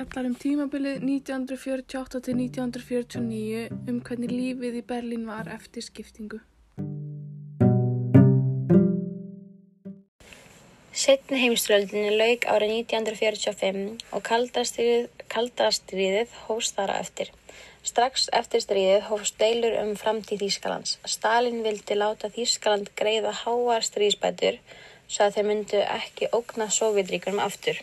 fjallar um tímabilið 1948 til 1949 um hvernig lífið í Berlín var eftir skiptingu. Setni heimströldinni lauk árið 1945 og kaldastriðið hófst þar eftir. Strax eftir stríðið hófst deilur um framtíð Þýskalands. Stalin vildi láta Þýskaland greiða háar stríðsbætur svo að þeir myndu ekki ógna Sovjetríkunum aftur.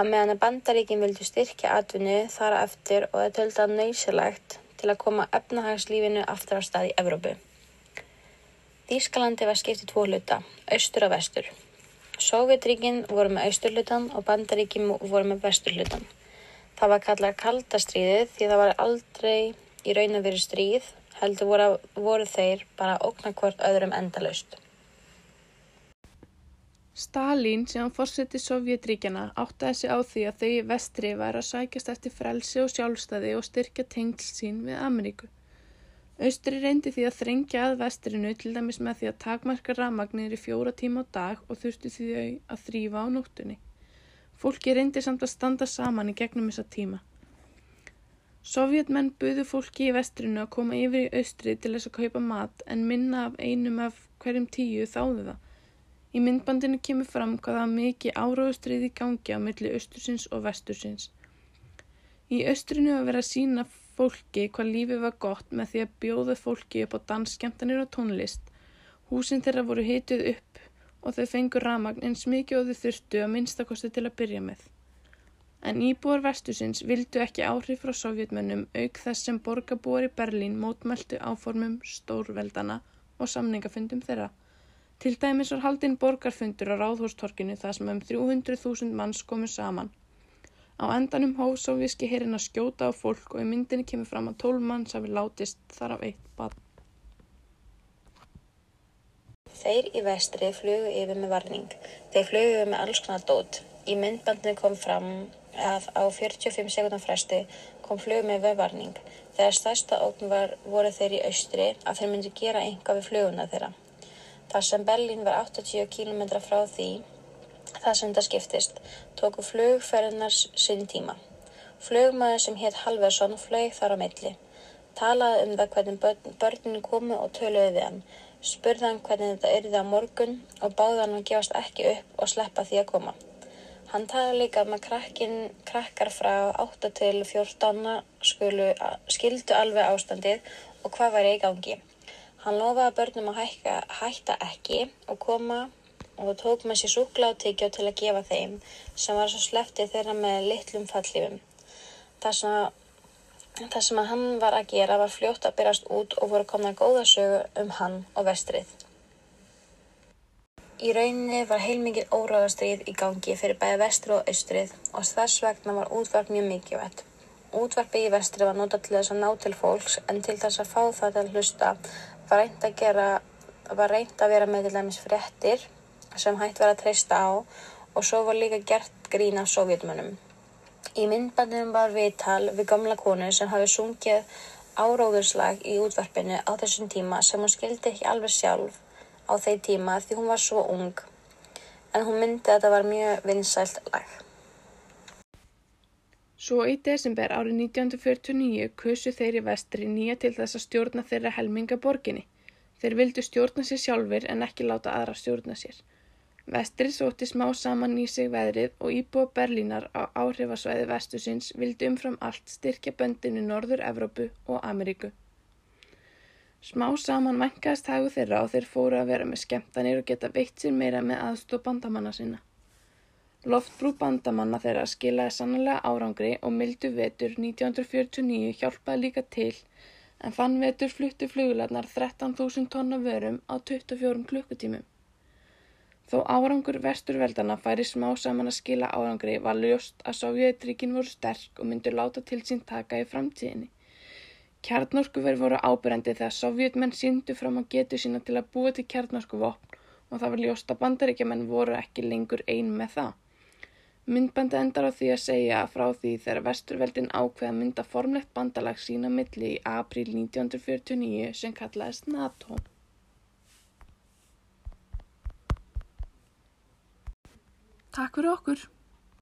Að meðan að bandaríkin vildu styrkja atvinnu þar eftir og það tölda nöysilegt til að koma efnahagslífinu aftur á stað í Evrópu. Þýskalandi var skipt í tvo hluta, austur og vestur. Sovjetríkin voru með austurlutan og bandaríkin voru með vesturlutan. Það var kallað kaldastríðið því það var aldrei í raun að vera stríð, heldur voru, voru þeir bara ógna hvort öðrum endalaust. Stalin sem fórseti Sovjetríkjana áttaði sig á því að þau í vestri væri að sækjast eftir frelsi og sjálfstæði og styrkja tengl sín við Ameríku. Austri reyndi því að þrengja að vestrinu til dæmis með því að takmarka ramagnir í fjóra tíma á dag og þurfti því að þrýfa á nóttunni. Fólki reyndi samt að standa saman í gegnum þessa tíma. Sovjetmenn buðu fólki í vestrinu að koma yfir í austri til þess að kaupa mat en minna af einum af hverjum tíu þáðu það. Í myndbandinu kemur fram hvaða mikið áráðustrið í gangi á milli austursins og vestursins. Í austrinu að vera að sína fólki hvað lífið var gott með því að bjóða fólki upp á dansskemtanir og tónlist. Húsin þeirra voru hitið upp og þau fengur ramagn eins mikið og þau þurftu að minnstakosti til að byrja með. En íbúar vestusins vildu ekki áhrif frá sovjetmönnum auk þess sem borgarbúar í Berlín mótmæltu áformum stórveldana og samningafundum þeirra. Til dæmis var haldinn borgarfundur á Ráðhórstorkinu þar sem um 300.000 manns komu saman. Á endanum hóf sovjíski herin að skjóta á fólk og í myndinni kemur fram að 12 manns hafi látist þar af eitt badn. Þeir í vestri flugu yfir með varning. Þeir flugu yfir með alls konar dót. Í myndbandinu kom fram að á 45 sekundar fresti kom flugu með vefvarning. Þegar stærsta ókn var voru þeir í austri að þeir myndi gera einhvað við fluguna þeirra. Þar sem Berlín var 80 km frá því, það sem það skiptist, tóku flugferðinars sinn tíma. Flugmaður sem hétt Halversson flög þar á milli. Talaði um það hvernig börn, börnin komu og töluði við hann spurði hann hvernig þetta yrði á morgun og báði hann að gefast ekki upp og sleppa því að koma. Hann talaði líka um að krakkin, krakkar frá 8 til 14 skulu, skildu alveg ástandið og hvað væri í gangi. Hann lofaði börnum að hækka, hætta ekki og koma og tók með sér súklátíkjó til að gefa þeim sem var svo sleftið þeirra með litlum fallífum. Það sem að Það sem hann var að gera var fljótt að byrjast út og voru komna góða sögu um hann og vestrið. Í rauninni var heilmikið óráðastrið í gangi fyrir bæði vestri og austrið og þess vegna var útvarp mjög mikilvægt. Útvarpi í vestri var notað til þess að ná til fólks en til þess að fá það til að hlusta var reynd að, gera, var reynd að vera með til dæmis fréttir sem hægt var að treysta á og svo var líka gert grín af sovjetmönnum. Í myndbandinum var viðtal við gamla konu sem hafi sungið áróðurslag í útvarpinu á þessum tíma sem hún skildi ekki alveg sjálf á þeir tíma því hún var svo ung. En hún myndi að þetta var mjög vinsælt lag. Svo í desember árið 1949 kusu þeir í vestri nýja til þess að stjórna þeirra helminga borginni. Þeir vildu stjórna sér sjálfur en ekki láta aðra stjórna sér. Vestri sótti smá saman í sig veðrið og íbúa Berlínar á áhrifasvæði vestusins vildi umfram allt styrkja böndinu Norður Evrópu og Ameríku. Smá saman mænkaðist hagu þeirra og þeir fóru að vera með skemmtanir og geta veitt sér meira með aðstóð bandamanna sinna. Loftbrú bandamanna þeirra skilaði sannlega árangri og mildu vetur 1949 hjálpaði líka til en fann vetur fluttu flugularnar 13.000 tonna vörum á 24 klukkutímum. Þó árangur vesturveldana færi smá saman að skila árangri var ljóst að Sovjetríkin voru sterk og myndur láta til sín taka í framtíðinni. Kjarnorkuverð voru ábyrjandi þegar Sovjetmenn síndu fram að getu sína til að búa til kjarnorkuvopn og það var ljóst að bandaríkjaman voru ekki lengur ein með það. Myndbandi endar á því að segja frá því þegar vesturveldin ákveða mynda formlegt bandalag sína milli í april 1949 sem kallaðist NATO. Takk fyrir okkur.